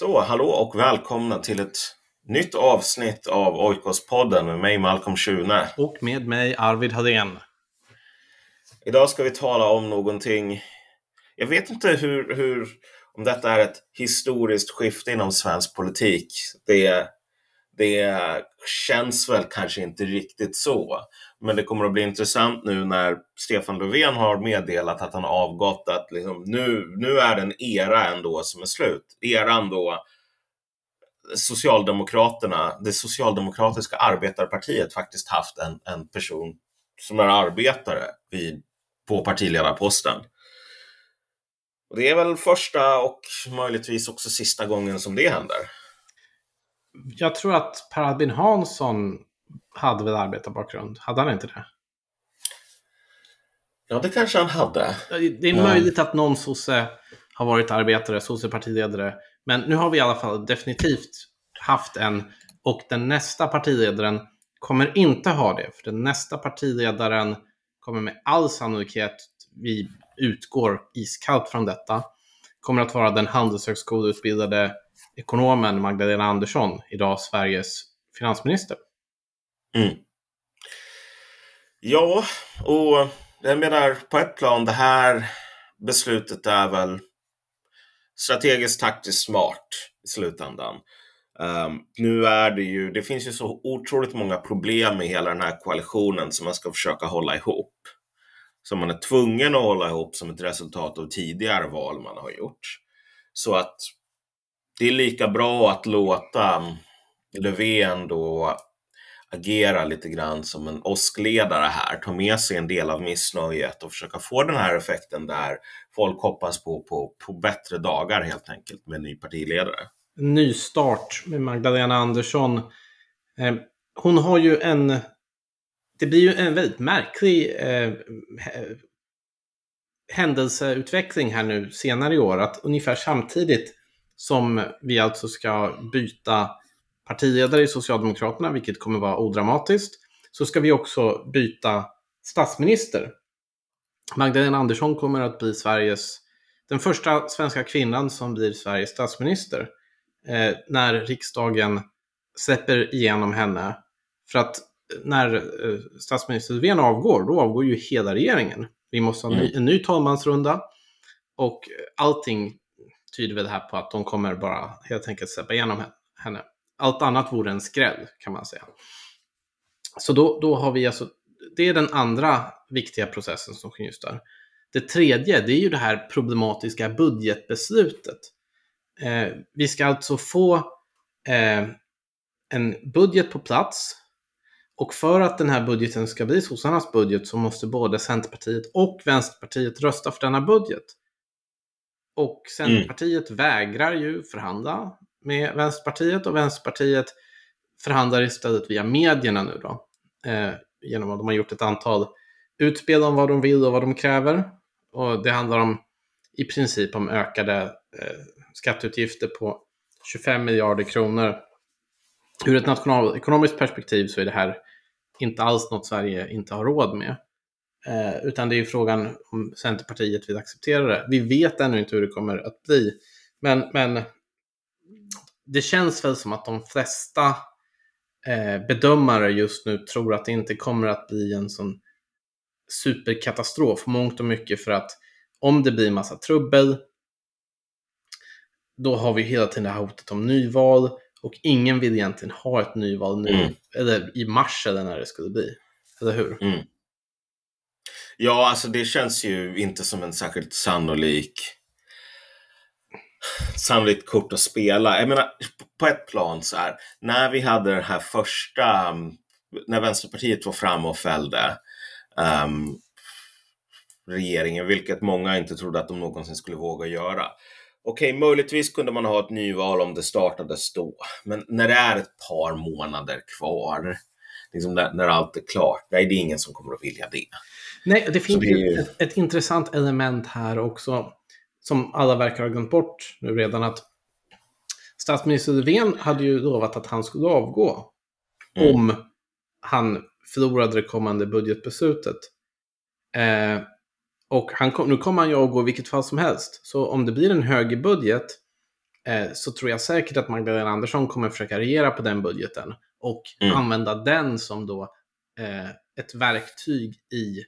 Så, hallå och välkomna till ett nytt avsnitt av Oikos-podden med mig Malcolm Schune. Och med mig Arvid Hadén. Idag ska vi tala om någonting, jag vet inte hur, hur om detta är ett historiskt skifte inom svensk politik. Det, det känns väl kanske inte riktigt så. Men det kommer att bli intressant nu när Stefan Löfven har meddelat att han avgått att liksom, nu, nu är det en era ändå som är slut. Eran då Socialdemokraterna, det socialdemokratiska arbetarpartiet faktiskt haft en, en person som är arbetare vid, på partiledarposten. Och det är väl första och möjligtvis också sista gången som det händer. Jag tror att Per Albin Hansson hade väl arbetarbakgrund? Hade han inte det? Ja, det kanske han hade. Det är möjligt att någon sosse har varit arbetare, sossepartiledare. Men nu har vi i alla fall definitivt haft en och den nästa partiledaren kommer inte ha det. För den nästa partiledaren kommer med all sannolikhet, vi utgår iskallt från detta, kommer att vara den handelshögskoleutbildade ekonomen Magdalena Andersson, idag Sveriges finansminister. Mm. Ja, och jag menar på ett plan, det här beslutet är väl strategiskt taktiskt smart i slutändan. Um, nu är det ju, det finns ju så otroligt många problem med hela den här koalitionen som man ska försöka hålla ihop. Som man är tvungen att hålla ihop som ett resultat av tidigare val man har gjort. Så att det är lika bra att låta mm, Löfven då agera lite grann som en åskledare här, ta med sig en del av missnöjet och försöka få den här effekten där folk hoppas på, på, på bättre dagar helt enkelt med en ny partiledare. Nystart med Magdalena Andersson. Eh, hon har ju en... Det blir ju en väldigt märklig eh, händelseutveckling här nu senare i år. Att ungefär samtidigt som vi alltså ska byta partiledare i Socialdemokraterna, vilket kommer vara odramatiskt, så ska vi också byta statsminister. Magdalena Andersson kommer att bli Sveriges, den första svenska kvinnan som blir Sveriges statsminister eh, när riksdagen släpper igenom henne. För att när eh, statsminister Löfven avgår, då avgår ju hela regeringen. Vi måste ha en ny, mm. en ny talmansrunda och allting tyder väl det här på att de kommer bara helt enkelt släppa igenom henne. Allt annat vore en skräll kan man säga. Så då, då har vi alltså, det är den andra viktiga processen som sker just där. Det tredje, det är ju det här problematiska budgetbeslutet. Eh, vi ska alltså få eh, en budget på plats och för att den här budgeten ska bli sossarnas budget så måste både Centerpartiet och Vänsterpartiet rösta för denna budget. Och Centerpartiet mm. vägrar ju förhandla med Vänsterpartiet och Vänsterpartiet förhandlar istället via medierna nu då. Eh, genom att de har gjort ett antal utspel om vad de vill och vad de kräver. Och det handlar om i princip om ökade eh, skatteutgifter på 25 miljarder kronor. Ur ett nationalekonomiskt perspektiv så är det här inte alls något Sverige inte har råd med. Eh, utan det är frågan om Centerpartiet vill acceptera det. Vi vet ännu inte hur det kommer att bli. Men, men det känns väl som att de flesta eh, bedömare just nu tror att det inte kommer att bli en sån superkatastrof, mångt och mycket för att om det blir massa trubbel, då har vi hela tiden det här hotet om nyval och ingen vill egentligen ha ett nyval nu, mm. eller i mars eller när det skulle bli. Eller hur? Mm. Ja, alltså det känns ju inte som en särskilt sannolik sannolikt kort att spela. Jag menar, på ett plan så här, när vi hade det här första, när Vänsterpartiet var framme och fällde um, regeringen, vilket många inte trodde att de någonsin skulle våga göra. Okej, möjligtvis kunde man ha ett nyval om det startades då, men när det är ett par månader kvar, liksom när, när allt är klart, nej, det är ingen som kommer att vilja det. Nej, det finns det är... ett, ett intressant element här också som alla verkar ha glömt bort nu redan, att statsminister Löfven hade ju lovat att han skulle avgå mm. om han förlorade det kommande budgetbeslutet. Eh, och han kom, nu kommer han ju avgå i vilket fall som helst. Så om det blir en högerbudget eh, så tror jag säkert att Magdalena Andersson kommer försöka regera på den budgeten och Mm. använda den som då eh, ett verktyg i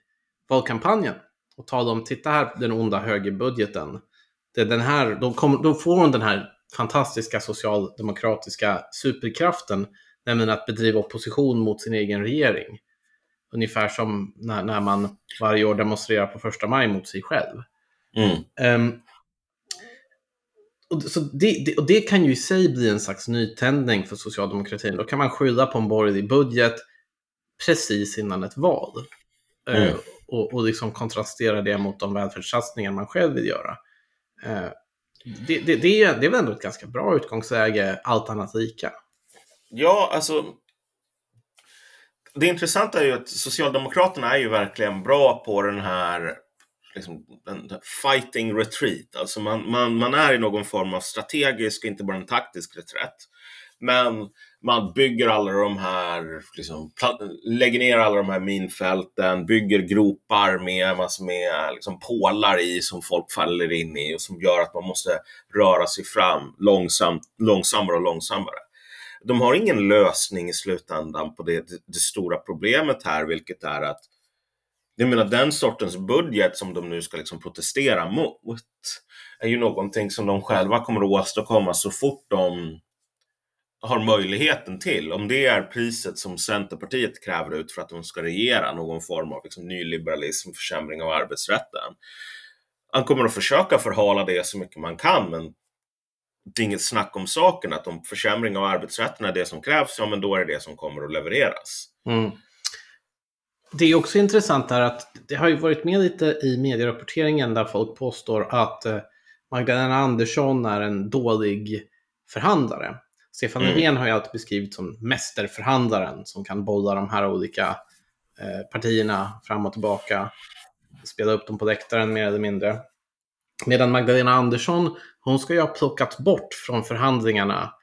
valkampanjen. Och ta dem, titta här, den onda högerbudgeten. Det är den här, då, kommer, då får hon den här fantastiska socialdemokratiska superkraften, nämligen att bedriva opposition mot sin egen regering. Ungefär som när, när man varje år demonstrerar på första maj mot sig själv. Mm. Ehm, och, så det, det, och det kan ju i sig bli en slags nytändning för socialdemokratin. Då kan man skylla på en borgerlig budget precis innan ett val. Eh, Mm och, och liksom kontrastera det mot de välfärdssatsningar man själv vill göra. Eh, det, det, det, är, det är väl ändå ett ganska bra utgångsläge, allt annat lika. Ja, alltså. Det intressanta är ju att Socialdemokraterna är ju verkligen bra på den här liksom, den, den fighting retreat. Alltså man, man, man är i någon form av strategisk, inte bara en taktisk reträtt. Men man bygger alla de här, liksom, lägger ner alla de här minfälten, bygger gropar med massor med liksom, pålar i som folk faller in i och som gör att man måste röra sig fram långsamt, långsammare och långsammare. De har ingen lösning i slutändan på det, det, stora problemet här, vilket är att jag menar den sortens budget som de nu ska liksom protestera mot är ju någonting som de själva kommer att åstadkomma så fort de har möjligheten till. Om det är priset som Centerpartiet kräver ut för att de ska regera någon form av liksom nyliberalism, försämring av arbetsrätten. Han kommer att försöka förhala det så mycket man kan, men det är inget snack om saken att om försämring av arbetsrätten är det som krävs, ja men då är det det som kommer att levereras. Mm. Det är också intressant här att det har ju varit med lite i medierapporteringen där folk påstår att eh, Magdalena Andersson är en dålig förhandlare. Stefan Mm. Löfven har ju alltid beskrivits som mästerförhandlaren som kan bolla de här olika eh, partierna fram och tillbaka, spela upp dem på läktaren mer eller mindre. Medan Magdalena Andersson, hon ska ju ha plockat bort från förhandlingarna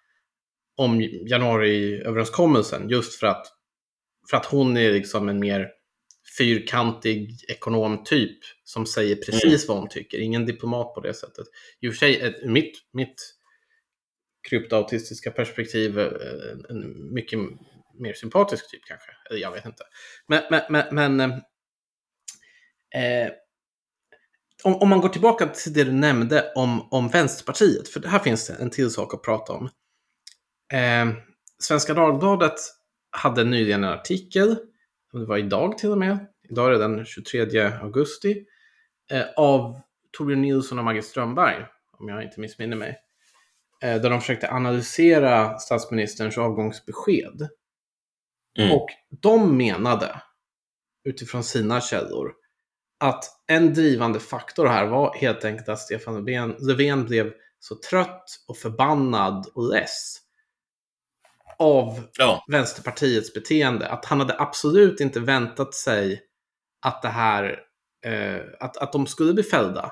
om januariöverenskommelsen just för att, för att hon är liksom en mer fyrkantig ekonomtyp som säger precis vad hon tycker. Ingen diplomat på det sättet. I och för sig, ur mitt, mitt kryptoautistiska perspektiv, eh, en, en mycket mer sympatisk typ kanske. Eller jag vet inte. Men, men, men, men eh, eh, om, om man går tillbaka till det du nämnde om, om Vänsterpartiet, för här finns det en till sak att prata om. Eh, Svenska Dagbladet hade nyligen en artikel, det var idag till och med, idag är det den 23 augusti, eh, av Torbjörn Nilsson och Maggie Strömberg, om jag inte missminner mig, där de försökte analysera statsministerns avgångsbesked. Mm. Och de menade, utifrån sina källor, att en drivande faktor här var helt enkelt att Stefan Löfven, Löfven blev så trött och förbannad och less av Ja, Vänsterpartiets beteende. Att han hade absolut inte väntat sig att det här, eh, att, att de skulle bli fällda.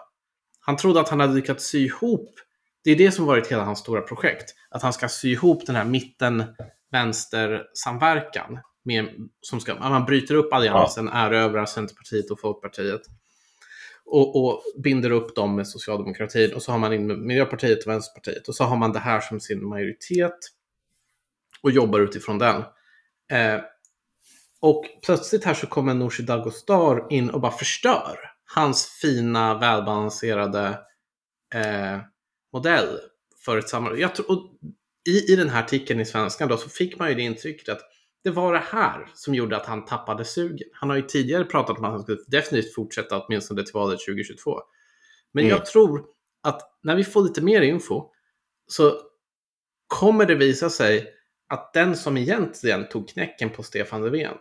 Han trodde att han hade lyckats sy ihop, det är det som varit hela hans stora projekt, att han ska sy ihop den här mitten-vänster-samverkan. Med, som ska, man bryter upp alliansen, erövrar Centerpartiet och Folkpartiet och, och binder upp dem med socialdemokratin och så har man in Miljöpartiet och Vänsterpartiet och så har man det här som sin majoritet och jobbar utifrån den. Eh, och plötsligt här så kommer Nooshi Dadgostar in och bara förstör hans fina, välbalanserade eh, modell för ett samarbete. Jag tror, och i, I den här artikeln i Svenskan då så fick man ju det intrycket att det var det här som gjorde att han tappade sugen. Han har ju tidigare pratat om att han skulle definitivt fortsätta åtminstone till valet 2022. Men Mm. jag tror att när vi får lite mer info så kommer det visa sig att den som egentligen tog knäcken på Stefan Löfven,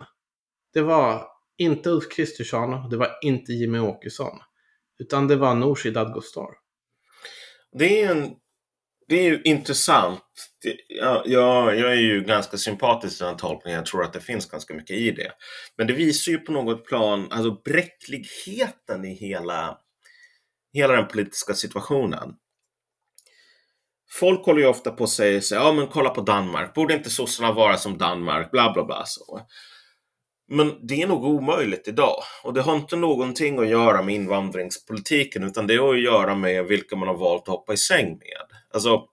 det var inte Ulf Kristersson det var inte Jimmy Åkesson, utan det var Nooshi Dadgostar det är, en, det är ju intressant. Det, ja, jag, jag är ju ganska sympatisk till den tolkningen. Jag tror att det finns ganska mycket i det. Men det visar ju på något plan alltså bräckligheten i hela, hela den politiska situationen. Folk håller ju ofta på och säger så ja men kolla på Danmark, borde inte sossarna vara som Danmark, bla bla bla. Så. Men det är nog omöjligt idag. Och det har inte någonting att göra med invandringspolitiken, utan det har att göra med vilka man har valt att hoppa i säng med. Alltså,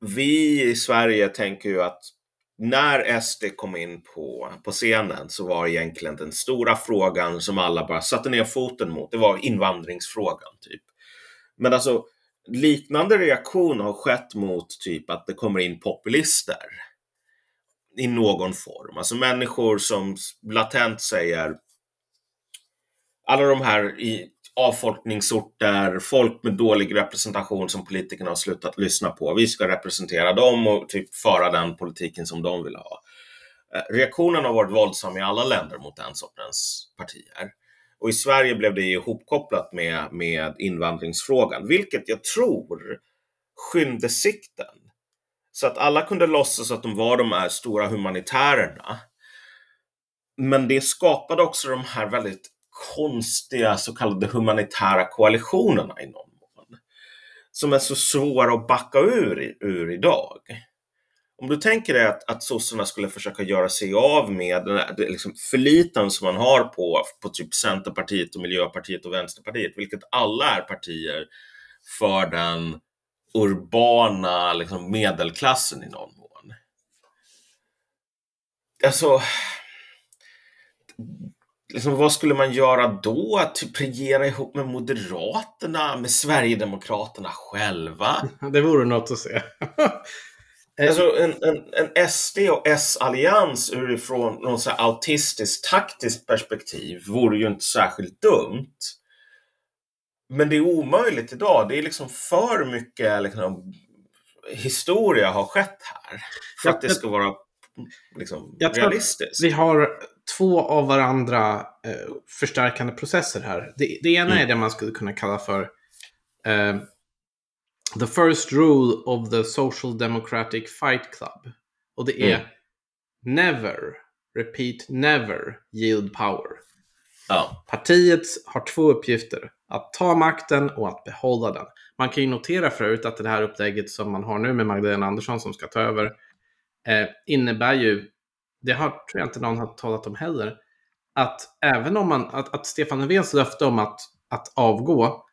vi i Sverige tänker ju att när SD kom in på, på scenen så var egentligen den stora frågan som alla bara satte ner foten mot, det var invandringsfrågan typ. Men alltså liknande reaktion har skett mot typ att det kommer in populister i någon form. Alltså människor som latent säger alla de här i avfolkningsorter, folk med dålig representation som politikerna har slutat lyssna på. Vi ska representera dem och typ föra den politiken som de vill ha. Eh, reaktionen har varit våldsam i alla länder mot den sortens partier. Och i Sverige blev det ihopkopplat med, med invandringsfrågan, vilket jag tror skymde sikten. Så att alla kunde låtsas att de var de här stora humanitärerna. Men det skapade också de här väldigt konstiga så kallade humanitära koalitionerna i någon mån. Som är så svåra att backa ur, ur idag. Om du tänker dig att, att sossarna skulle försöka göra sig av med den här, liksom förlitan som man har på, på typ Centerpartiet och Miljöpartiet och Vänsterpartiet, vilket alla är partier för den urbana liksom, medelklassen i någon mån. Alltså, liksom, vad skulle man göra då? Typ regera ihop med Moderaterna, med Sverigedemokraterna själva? Det vore något att se. alltså en, en, en SD och S-allians utifrån något så autistiskt taktiskt perspektiv vore ju inte särskilt dumt. Men det är omöjligt idag. Det är liksom för mycket liksom, historia har skett här. För att det ska vara liksom, realistiskt. Vi har två av varandra eh, förstärkande processer här. Det, det ena mm. är det man skulle kunna kalla för eh, The first rule of the Social Democratic Fight Club. Och det är mm. Never, repeat never, yield power. Ja. Partiet har två uppgifter. Att ta makten och att behålla den. Man kan ju notera förut att det här upplägget som man har nu med Magdalena Andersson som ska ta över eh, innebär ju det har, tror jag inte någon har talat om heller, att även om man, att, att Stefan Löfvens löfte om att, att avgå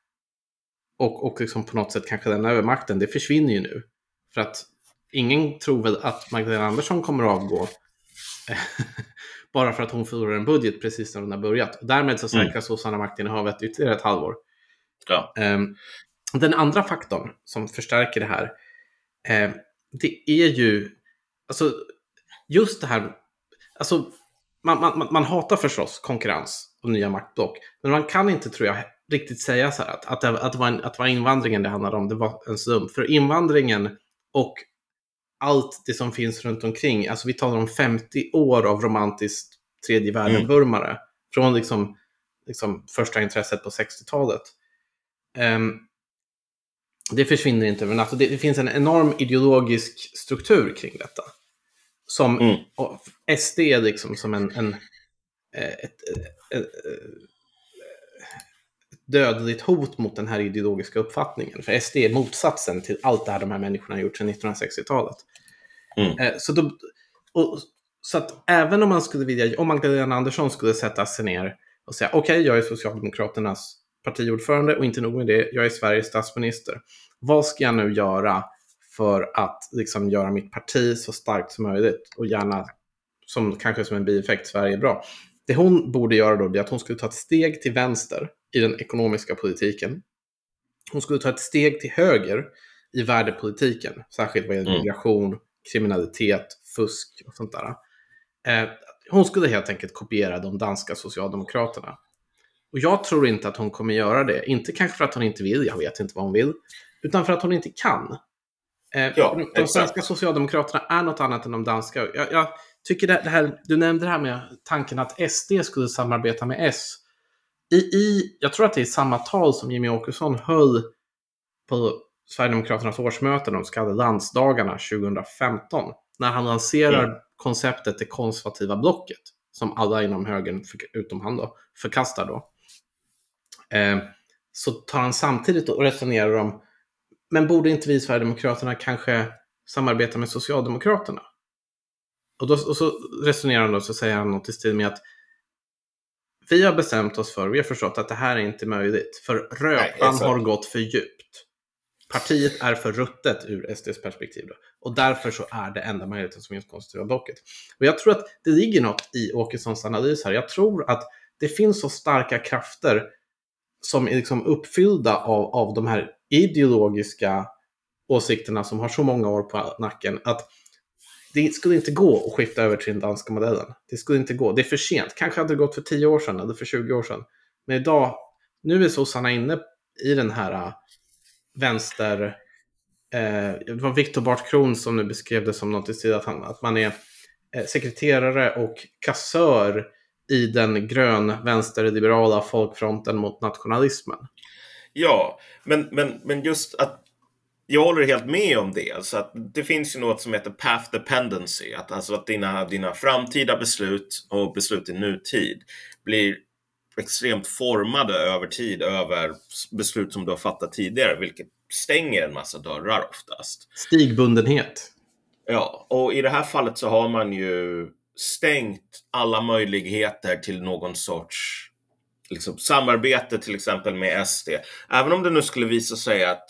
och, och liksom på något sätt kanske lämna över makten, det försvinner ju nu. För att ingen tror väl att Magdalena Andersson kommer att avgå bara för att hon förlorar en budget precis när hon har börjat. Och därmed så säkrar mm. sossarna maktinnehavet ytterligare ett halvår. Ja. Um, den andra faktorn som förstärker det här, um, det är ju, alltså just det här, alltså man, man, man hatar förstås konkurrens och nya maktblock, men man kan inte, tror jag, riktigt säga så här att, att, det, att, det var en, att det var invandringen det handlade om, det var en slump. För invandringen och allt det som finns runt omkring, alltså vi talar om 50 år av romantiskt tredje världen-vurmare, mm. från liksom, liksom första intresset på 60-talet. Um, ehm, det försvinner inte över natt. Det, det finns en enorm ideologisk struktur kring detta. Som mm. SD liksom som en, en eh, ett, ett, ett, dödligt hot mot den här ideologiska uppfattningen. För SD är motsatsen till allt det här de här människorna har gjort sedan 1960-talet. Mm. Eh, så, då, och, så att även om man skulle vilja, om Magdalena Andersson skulle sätta sig ner och säga okej, okay, jag är Socialdemokraternas partiordförande och inte nog med det, jag är Sveriges statsminister. Vad ska jag nu göra för att liksom göra mitt parti så starkt som möjligt och gärna som kanske som en bieffekt Sverige är bra. Det hon borde göra då är att hon skulle ta ett steg till vänster i den ekonomiska politiken. Hon skulle ta ett steg till höger i värdepolitiken, särskilt vad gäller mm. migration, kriminalitet, fusk och sånt där. Eh, hon skulle helt enkelt kopiera de danska socialdemokraterna. Och jag tror inte att hon kommer göra det. Inte kanske för att hon inte vill, jag vet inte vad hon vill, utan för att hon inte kan. Eh, ja, de exakt. svenska socialdemokraterna är något annat än de danska. Jag, jag tycker det, det, här, du nämnde det här med tanken att SD skulle samarbeta med S. I, i, jag tror att det är samma tal som Jimmy Åkesson höll på Sverigedemokraternas årsmöte, de så kallade landsdagarna 2015. När han lanserar mm. konceptet det konservativa blocket, som alla inom högern, utom han då, förkastar då. Eh, så tar han samtidigt och resonerar om men borde inte vi Sverigedemokraterna kanske samarbeta med Socialdemokraterna? Och, då, och så resonerar han då, så säger han något i stil med att vi har bestämt oss för, vi har förstått att det här är inte möjligt, för rötan har gått för djupt partiet är för ruttet ur SDs perspektiv. Då. Och därför så är det enda möjligheten som finns konstituera blocket. Och jag tror att det ligger något i Åkessons analys här. Jag tror att det finns så starka krafter som är liksom uppfyllda av, av de här ideologiska åsikterna som har så många år på nacken att det skulle inte gå att skifta över till den danska modellen. Det skulle inte gå. Det är för sent. Kanske hade det gått för 10 år sedan eller för 20 år sedan. Men idag, nu är sossarna inne i den här vänster... Eh, det var Viktor Bart Kron som nu beskrev det som något i stil att, han, att man är eh, sekreterare och kassör i den grön vänsterliberala folkfronten mot nationalismen. Ja, men, men, men just att jag håller helt med om det. Alltså att det finns ju något som heter path dependency. Att, alltså att dina, dina framtida beslut och beslut i nutid blir extremt formade över tid över beslut som du har fattat tidigare, vilket stänger en massa dörrar oftast. Stigbundenhet. Ja, och i det här fallet så har man ju stängt alla möjligheter till någon sorts liksom, samarbete till exempel med SD. Även om det nu skulle visa sig att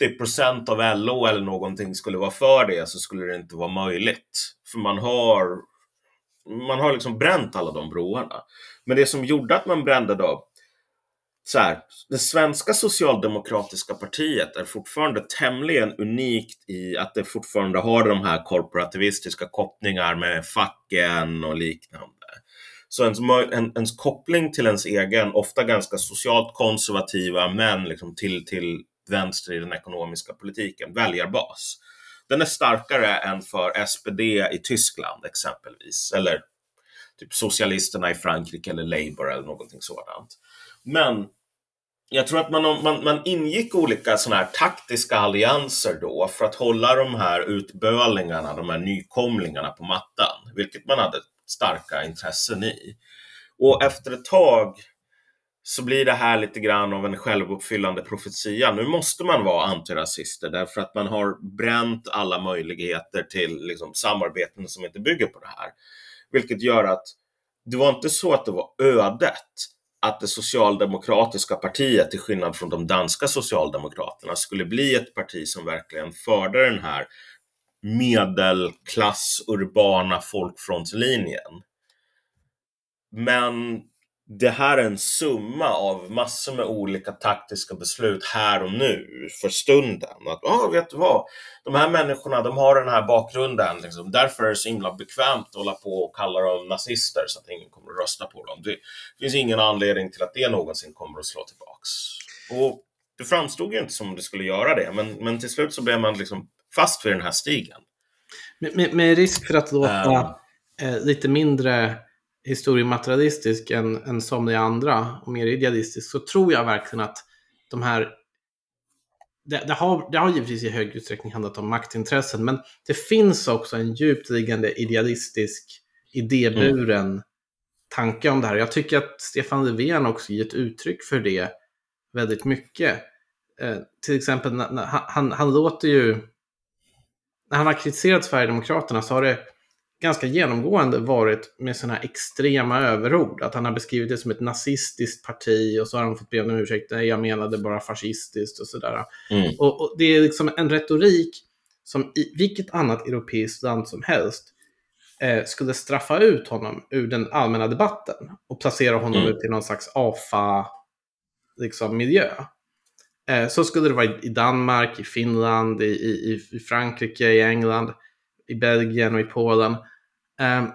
80% av LO eller någonting skulle vara för det så skulle det inte vara möjligt. För man har, man har liksom bränt alla de broarna. Men det som gjorde att man brände då, så här, det svenska socialdemokratiska partiet är fortfarande tämligen unikt i att det fortfarande har de här korporativistiska kopplingar med facken och liknande. Så ens, en, ens koppling till ens egen, ofta ganska socialt konservativa, men liksom till, till vänster i den ekonomiska politiken, väljarbas. Den är starkare än för SPD i Tyskland exempelvis, eller typ socialisterna i Frankrike eller Labour eller någonting sådant. Men jag tror att man, man, man ingick olika sådana här taktiska allianser då för att hålla de här utbölingarna, de här nykomlingarna på mattan, vilket man hade starka intressen i. Och efter ett tag så blir det här lite grann av en självuppfyllande profetia. Nu måste man vara antirasister därför att man har bränt alla möjligheter till liksom, samarbeten som inte bygger på det här. Vilket gör att det var inte så att det var ödet att det socialdemokratiska partiet, till skillnad från de danska socialdemokraterna, skulle bli ett parti som verkligen förde den här medelklass, urbana folkfrontslinjen. Men det här är en summa av massor med olika taktiska beslut här och nu för stunden. Att, ah, vet du vad? De här människorna, de har den här bakgrunden. Liksom. Därför är det så himla bekvämt att hålla på och kalla dem nazister så att ingen kommer att rösta på dem. Det finns ingen anledning till att det någonsin kommer att slå tillbaks. Och det framstod ju inte som det skulle göra det, men, men till slut så blev man liksom fast vid den här stigen. Med, med, med risk för att låta um, eh, lite mindre historiematerialistisk än, än somliga andra och mer idealistisk så tror jag verkligen att de här det, det, har, det har givetvis i hög utsträckning handlat om maktintressen, men det finns också en djupt liggande idealistisk, idéburen mm. tanke om det här. Jag tycker att Stefan Löfven också gett uttryck för det väldigt mycket. Eh, till exempel, när, när, han, han låter ju... När han har kritiserat Sverigedemokraterna så har det ganska genomgående varit med sådana här extrema överord. Att han har beskrivit det som ett nazistiskt parti och så har han fått be om ursäkt. Nej, jag menade bara fascistiskt och sådär. Mm. Och, och, det är liksom en retorik som i vilket annat europeiskt land som helst eh, skulle straffa ut honom ur den allmänna debatten och placera honom mm. ut i någon slags AFA liksom, miljö. Eh, så skulle det vara i Danmark, i Finland, i, i, i Frankrike, i England i Belgien och i Polen. Um,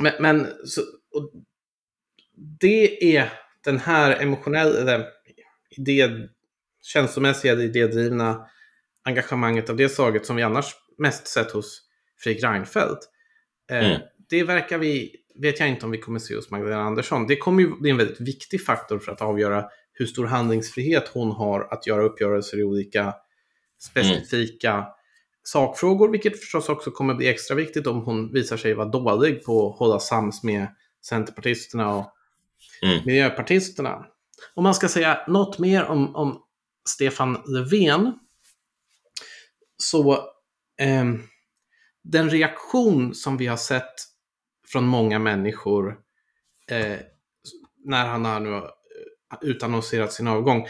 men, men så, det är den här emotionella, idé, känslomässiga, idédrivna engagemanget av det slaget som vi annars mest sett hos Fredrik Reinfeldt. Ehm, mm. Det verkar vi, vet jag inte om vi kommer se hos Magdalena Andersson. Det kommer ju bli en väldigt viktig faktor för att avgöra hur stor handlingsfrihet hon har att göra uppgörelser i olika specifika mm sakfrågor, vilket förstås också kommer bli extra viktigt om hon visar sig vara dålig på att hålla sams med Centerpartisterna och mm. Miljöpartisterna. Om man ska säga något mer om, om Stefan Löfven, så eh, den reaktion som vi har sett från många människor eh, när han har nu utannonserat sin avgång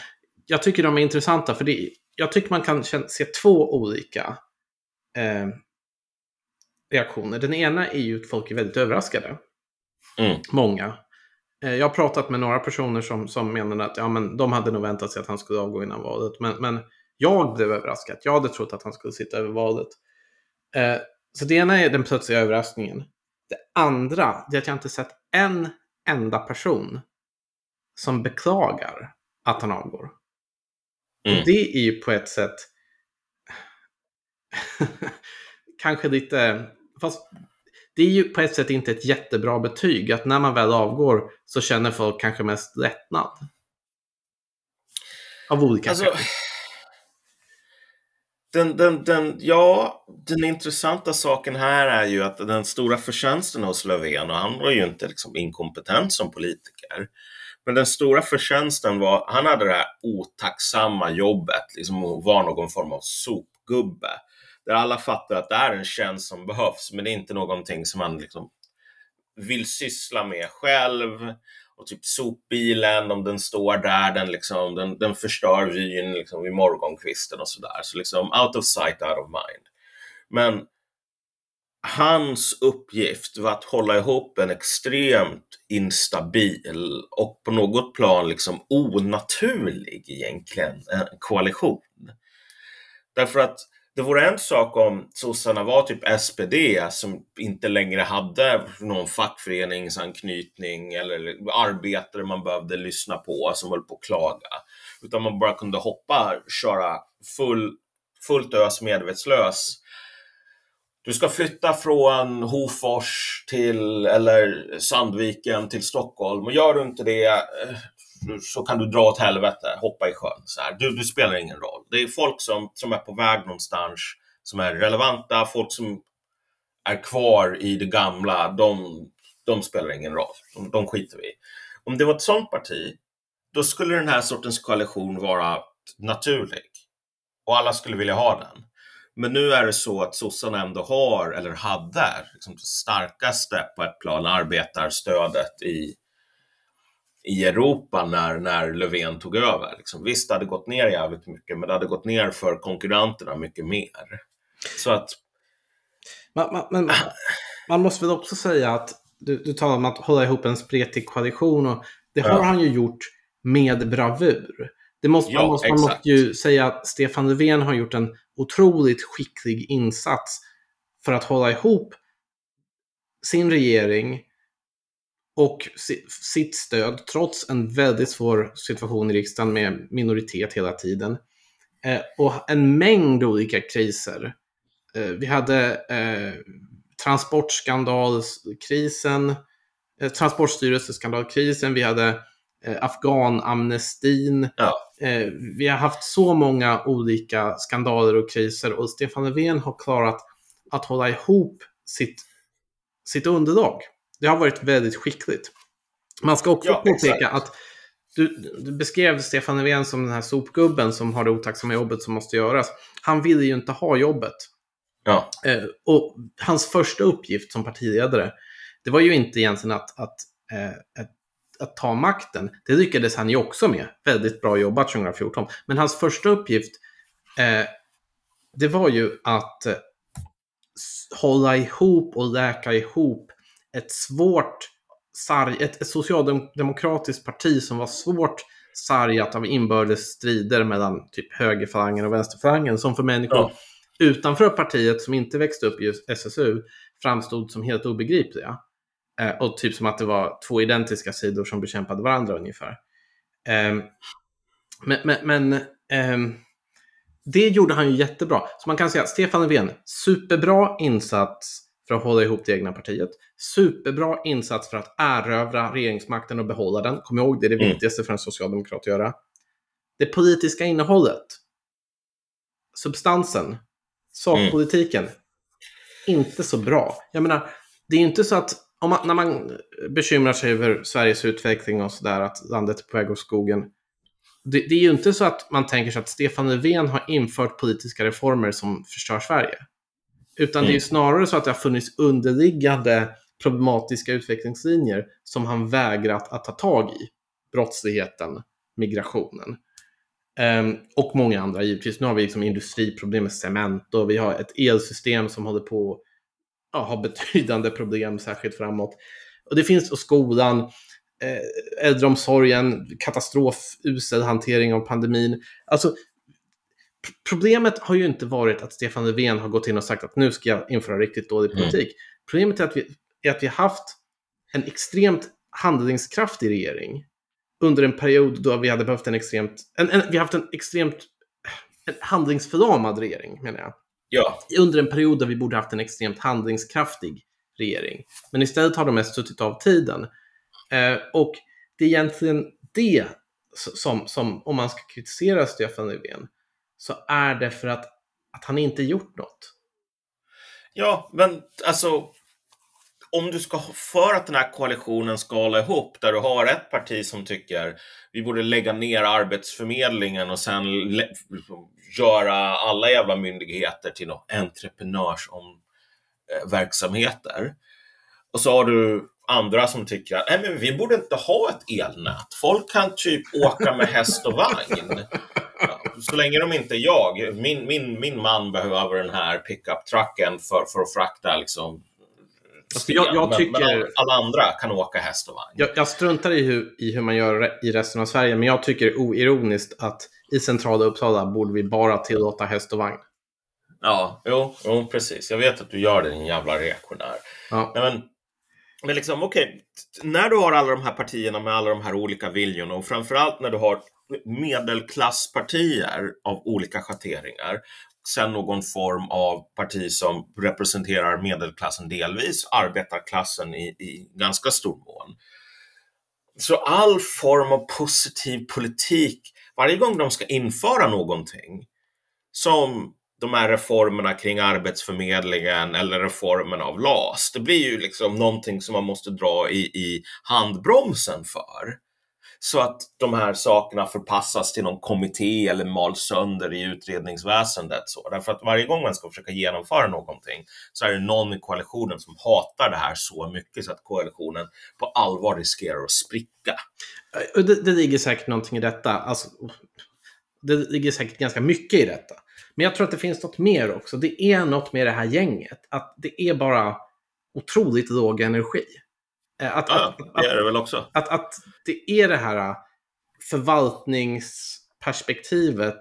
jag tycker de är intressanta för det, jag tycker man kan se två olika eh, reaktioner. Den ena är ju att folk är väldigt överraskade. Mm. Många. Eh, jag har pratat med några personer som, som menade att ja, men de hade nog väntat sig att han skulle avgå innan valet. Men, men jag blev överraskad. Jag hade trott att han skulle sitta över valet. Eh, så det ena är den plötsliga överraskningen. Det andra är att jag inte sett en enda person som beklagar att han avgår. Mm. Och det är ju på ett sätt kanske lite, fast det är ju på ett sätt inte ett jättebra betyg att när man väl avgår så känner folk kanske mest lättnad. Av olika Alltså, skäl. den, den, den, ja, den intressanta saken här är ju att den stora förtjänsten hos Löfven, och han var ju inte liksom inkompetent som politiker, men den stora förtjänsten var, han hade det här otacksamma jobbet, liksom att vara någon form av sopgubbe. Där alla fattar att det är en tjänst som behövs, men det är inte någonting som man liksom vill syssla med själv. Och typ sopbilen, om den står där, den, liksom, den, den förstör vyn liksom, vid morgonkvisten och sådär. Så liksom out of sight, out of mind. Men hans uppgift var att hålla ihop en extremt instabil och på något plan liksom onaturlig egentligen en koalition. Därför att det vore en sak om sossarna var typ SPD som inte längre hade någon fackföreningsanknytning eller arbetare man behövde lyssna på som höll på att klaga. Utan man bara kunde hoppa, köra full, fullt ös medvetslös. Du ska flytta från Hofors till, eller Sandviken till Stockholm och gör du inte det eh, så kan du dra åt helvete, hoppa i sjön. Så här. Du, du spelar ingen roll. Det är folk som, som är på väg någonstans, som är relevanta, folk som är kvar i det gamla, de, de spelar ingen roll. De, de skiter vi i. Om det var ett sånt parti, då skulle den här sortens koalition vara naturlig. Och alla skulle vilja ha den. Men nu är det så att sossarna ändå har, eller hade, liksom det starkaste på ett plan arbetarstödet i i Europa när, när Löfven tog över. Liksom, visst, det hade gått ner jävligt mycket, men det hade gått ner för konkurrenterna mycket mer. Så att... Man, man, men, man måste väl också säga att du, du talar om att hålla ihop en spretig koalition och det har ja. han ju gjort med bravur. Det måste, ja, man, måste, man måste ju säga att Stefan Löfven har gjort en otroligt skicklig insats för att hålla ihop sin regering och sitt stöd trots en väldigt svår situation i riksdagen med minoritet hela tiden. Eh, och en mängd olika kriser. Eh, vi hade eh, transportskandalkrisen, transportstyrelseskandalkrisen, vi hade afghanamnestin. Ja. Vi har haft så många olika skandaler och kriser och Stefan Löfven har klarat att hålla ihop sitt, sitt underlag. Det har varit väldigt skickligt. Man ska också ja, påpeka exakt. att du, du, beskrev Stefan Löfven som den här sopgubben som har det otacksamma jobbet som måste göras. Han ville ju inte ha jobbet. Ja. Eh, och hans första uppgift som partiledare, det var ju inte egentligen att, att, eh, att, att, ta makten. Det lyckades han ju också med. Väldigt bra jobbat 2014. Men hans första uppgift, eh, det var ju att eh, hålla ihop och läka ihop ett svårt sarg, ett, socialdemokratiskt parti som var svårt sargat av inbördes strider mellan typ högerfalangen och vänsterfalangen som för människor ja. utanför partiet som inte växte upp i SSU framstod som helt obegripliga. Eh, och typ som att det var två identiska sidor som bekämpade varandra ungefär. Eh, men, men, men eh, det gjorde han ju jättebra. Så man kan säga att Stefan Löfven, superbra insats för att hålla ihop det egna partiet. Superbra insats för att erövra regeringsmakten och behålla den. Kom ihåg, det är det mm. viktigaste för en socialdemokrat att göra. Det politiska innehållet, substansen, sakpolitiken, mm. inte så bra. Jag menar, det är inte så att man, när man bekymrar sig över Sveriges utveckling och sådär, att landet är på väg åt skogen. Det, det, är ju inte så att man tänker sig att Stefan Löfven har infört politiska reformer som förstör Sverige. Utan mm. det är mm. snarare så att det har funnits underliggande problematiska utvecklingslinjer som han vägrat att ta tag i. Brottsligheten, migrationen. Um, och många andra givetvis. Nu har vi liksom industriproblem med cement och vi har ett elsystem som håller på ja, ha betydande problem, särskilt framåt. Och det finns och skolan, eh, äldreomsorgen, katastrof, usel hantering av pandemin. Alltså, problemet har ju inte varit att Stefan Löfven har gått in och sagt att nu ska jag införa riktigt dålig mm. politik. Mm. Problemet är att, vi, är att vi har haft en extremt handlingskraftig regering under en period då vi hade behövt en extremt, en, en, vi har haft en extremt en handlingsförlamad regering, menar jag. Ja. Under en period där vi borde haft en extremt handlingskraftig regering. Men istället har de mest suttit av tiden. Eh, och det är egentligen det som, som, om man ska kritisera Stefan Löfven, så är det för att, att han inte gjort något. Ja, men alltså om du ska, för att den här koalitionen ska hålla ihop, där du har ett parti som tycker vi borde lägga ner Arbetsförmedlingen och sen liksom göra alla jävla myndigheter till entreprenörsverksamheter. Och så har du andra som tycker att Nej, men vi borde inte ha ett elnät. Folk kan typ åka med häst och vagn. Så länge de inte är jag. Min, min, min man behöver den här pickup-trucken för, för att frakta liksom, Alltså, jag, jag tycker... Men, alla andra kan åka häst och vagn. Jag, jag struntar i hur, i hur man gör i resten av Sverige, men jag tycker oironiskt att i centrala Uppsala borde vi bara tillåta häst och vagn. Ja, jo, jo precis. Jag vet att du gör det, din jävla reaktionär. Ja. Men, men liksom, okej, okay. när du har alla de här partierna med alla de här olika viljorna och framförallt när du har medelklasspartier av olika schatteringar sen någon form av parti som representerar medelklassen delvis, arbetarklassen i, i ganska stor mån. Så all form av positiv politik, varje gång de ska införa någonting, som de här reformerna kring Arbetsförmedlingen eller reformen av LAS, det blir ju liksom någonting som man måste dra i, i handbromsen för så att de här sakerna förpassas till någon kommitté eller mals sönder i utredningsväsendet. Så. Därför att varje gång man ska försöka genomföra någonting så är det någon i koalitionen som hatar det här så mycket så att koalitionen på allvar riskerar att spricka. Eh, det, det ligger säkert någonting i detta. Alltså, det ligger säkert ganska mycket i detta. Men jag tror att det finns något mer också. Det är något med det här gänget. Att det är bara otroligt låg energi. Eh, att, ja, att, det är det väl också. Att, att det är det här äh, förvaltningsperspektivet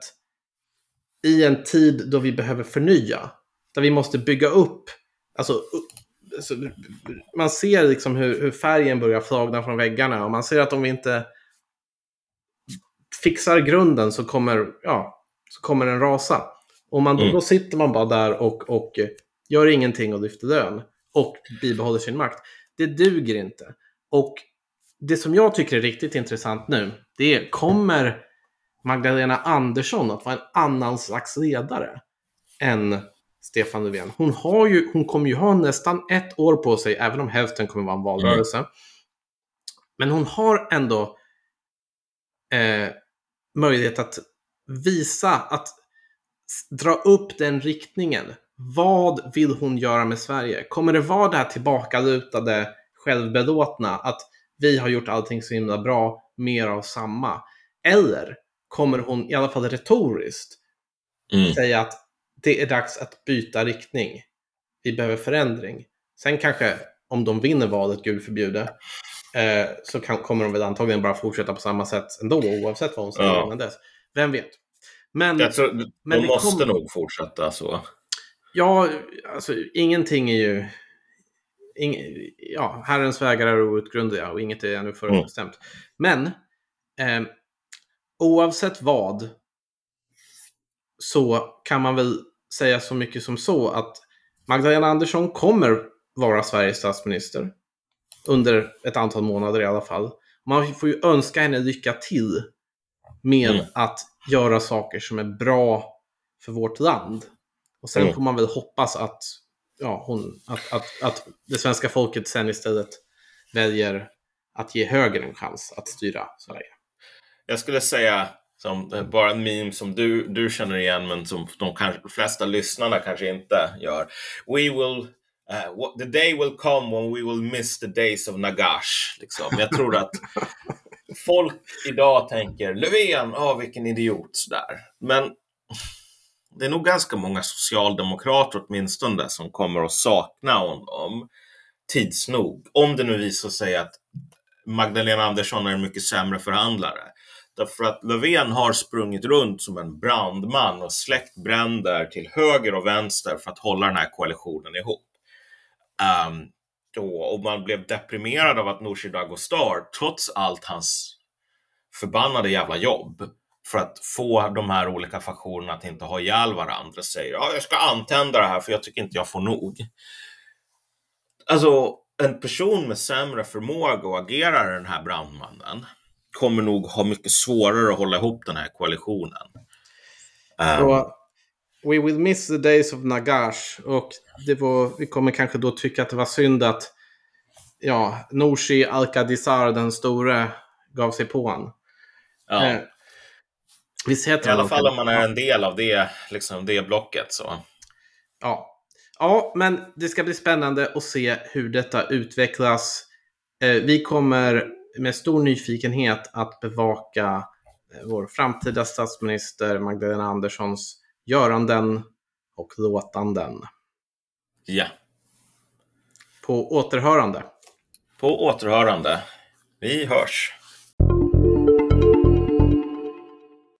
i en tid då vi behöver förnya. Där vi måste bygga upp, alltså, alltså man ser liksom hur, hur, färgen börjar flagna från väggarna och man ser att om vi inte fixar grunden så kommer, ja, så kommer den rasa. Och man, mm. då sitter man bara där och, och gör ingenting och lyfter lön och bibehåller sin makt. Det duger inte. Och det som jag tycker är riktigt intressant nu, det är kommer Magdalena Andersson att vara en annan slags ledare än Stefan Löfven? Hon, har ju, hon kommer ju ha nästan ett år på sig, även om hälften kommer vara en valrörelse. Mm. Men hon har ändå eh, möjlighet att visa, att dra upp den riktningen. Vad vill hon göra med Sverige? Kommer det vara det här tillbakalutade, självbelåtna, att vi har gjort allting så himla bra, mer av samma? Eller kommer hon, i alla fall retoriskt, mm. säga att det är dags att byta riktning? Vi behöver förändring. Sen kanske, om de vinner valet, gud förbjude, eh, så kan, kommer de väl antagligen bara fortsätta på samma sätt ändå, oavsett vad hon säger ja. innan dess. Vem vet? Men, Jag tror, de men måste kom... nog fortsätta så. Ja, alltså ingenting är ju... Ing, ja, Herrens vägar är outgrundliga och inget är ännu förutbestämt. Mm. Men eh, oavsett vad så kan man väl säga så mycket som så att Magdalena Andersson kommer vara Sveriges statsminister under ett antal månader i alla fall. Man får ju önska henne lycka till med mm. att göra saker som är bra för vårt land. Och sen mm. får man väl hoppas att, ja, hon, att, att, att det svenska folket sen istället väljer att ge höger en chans att styra Sverige. Jag skulle säga som bara en meme som du, du känner igen men som de kanske, flesta lyssnarna kanske inte gör. We will Uh, the day will come when we will miss the days of Nagash. Liksom. Jag tror att folk idag tänker Löfven, oh, vilken idiot sådär. Men det är nog ganska många socialdemokrater åtminstone som kommer att sakna honom tids nog. Om det nu visar sig att Magdalena Andersson är en mycket sämre förhandlare. Därför att Löfven har sprungit runt som en brandman och släckt bränder till höger och vänster för att hålla den här koalitionen ihop. Um, då, och man blev deprimerad av att Nooshi Dadgostar, trots allt hans förbannade jävla jobb, för att få de här olika faktionerna att inte ha ihjäl varandra, säger ja, jag ska antända det här för jag tycker inte jag får nog. Alltså, en person med sämre förmåga att agera den här brandmannen kommer nog ha mycket svårare att hålla ihop den här koalitionen. Um, we will miss the days of Nagash och det var, vi kommer kanske då tycka att det var synd att ja, Norsi Alkadisar den store gav sig på honom. Ja. Visst heter I alla fall om man är en del av det, liksom det blocket. Så. Ja. ja, men det ska bli spännande att se hur detta utvecklas. Eh, vi kommer med stor nyfikenhet att bevaka eh, vår framtida statsminister Magdalena Anderssons göranden och låtanden. Ja. På återhörande. På återhörande. Vi hörs.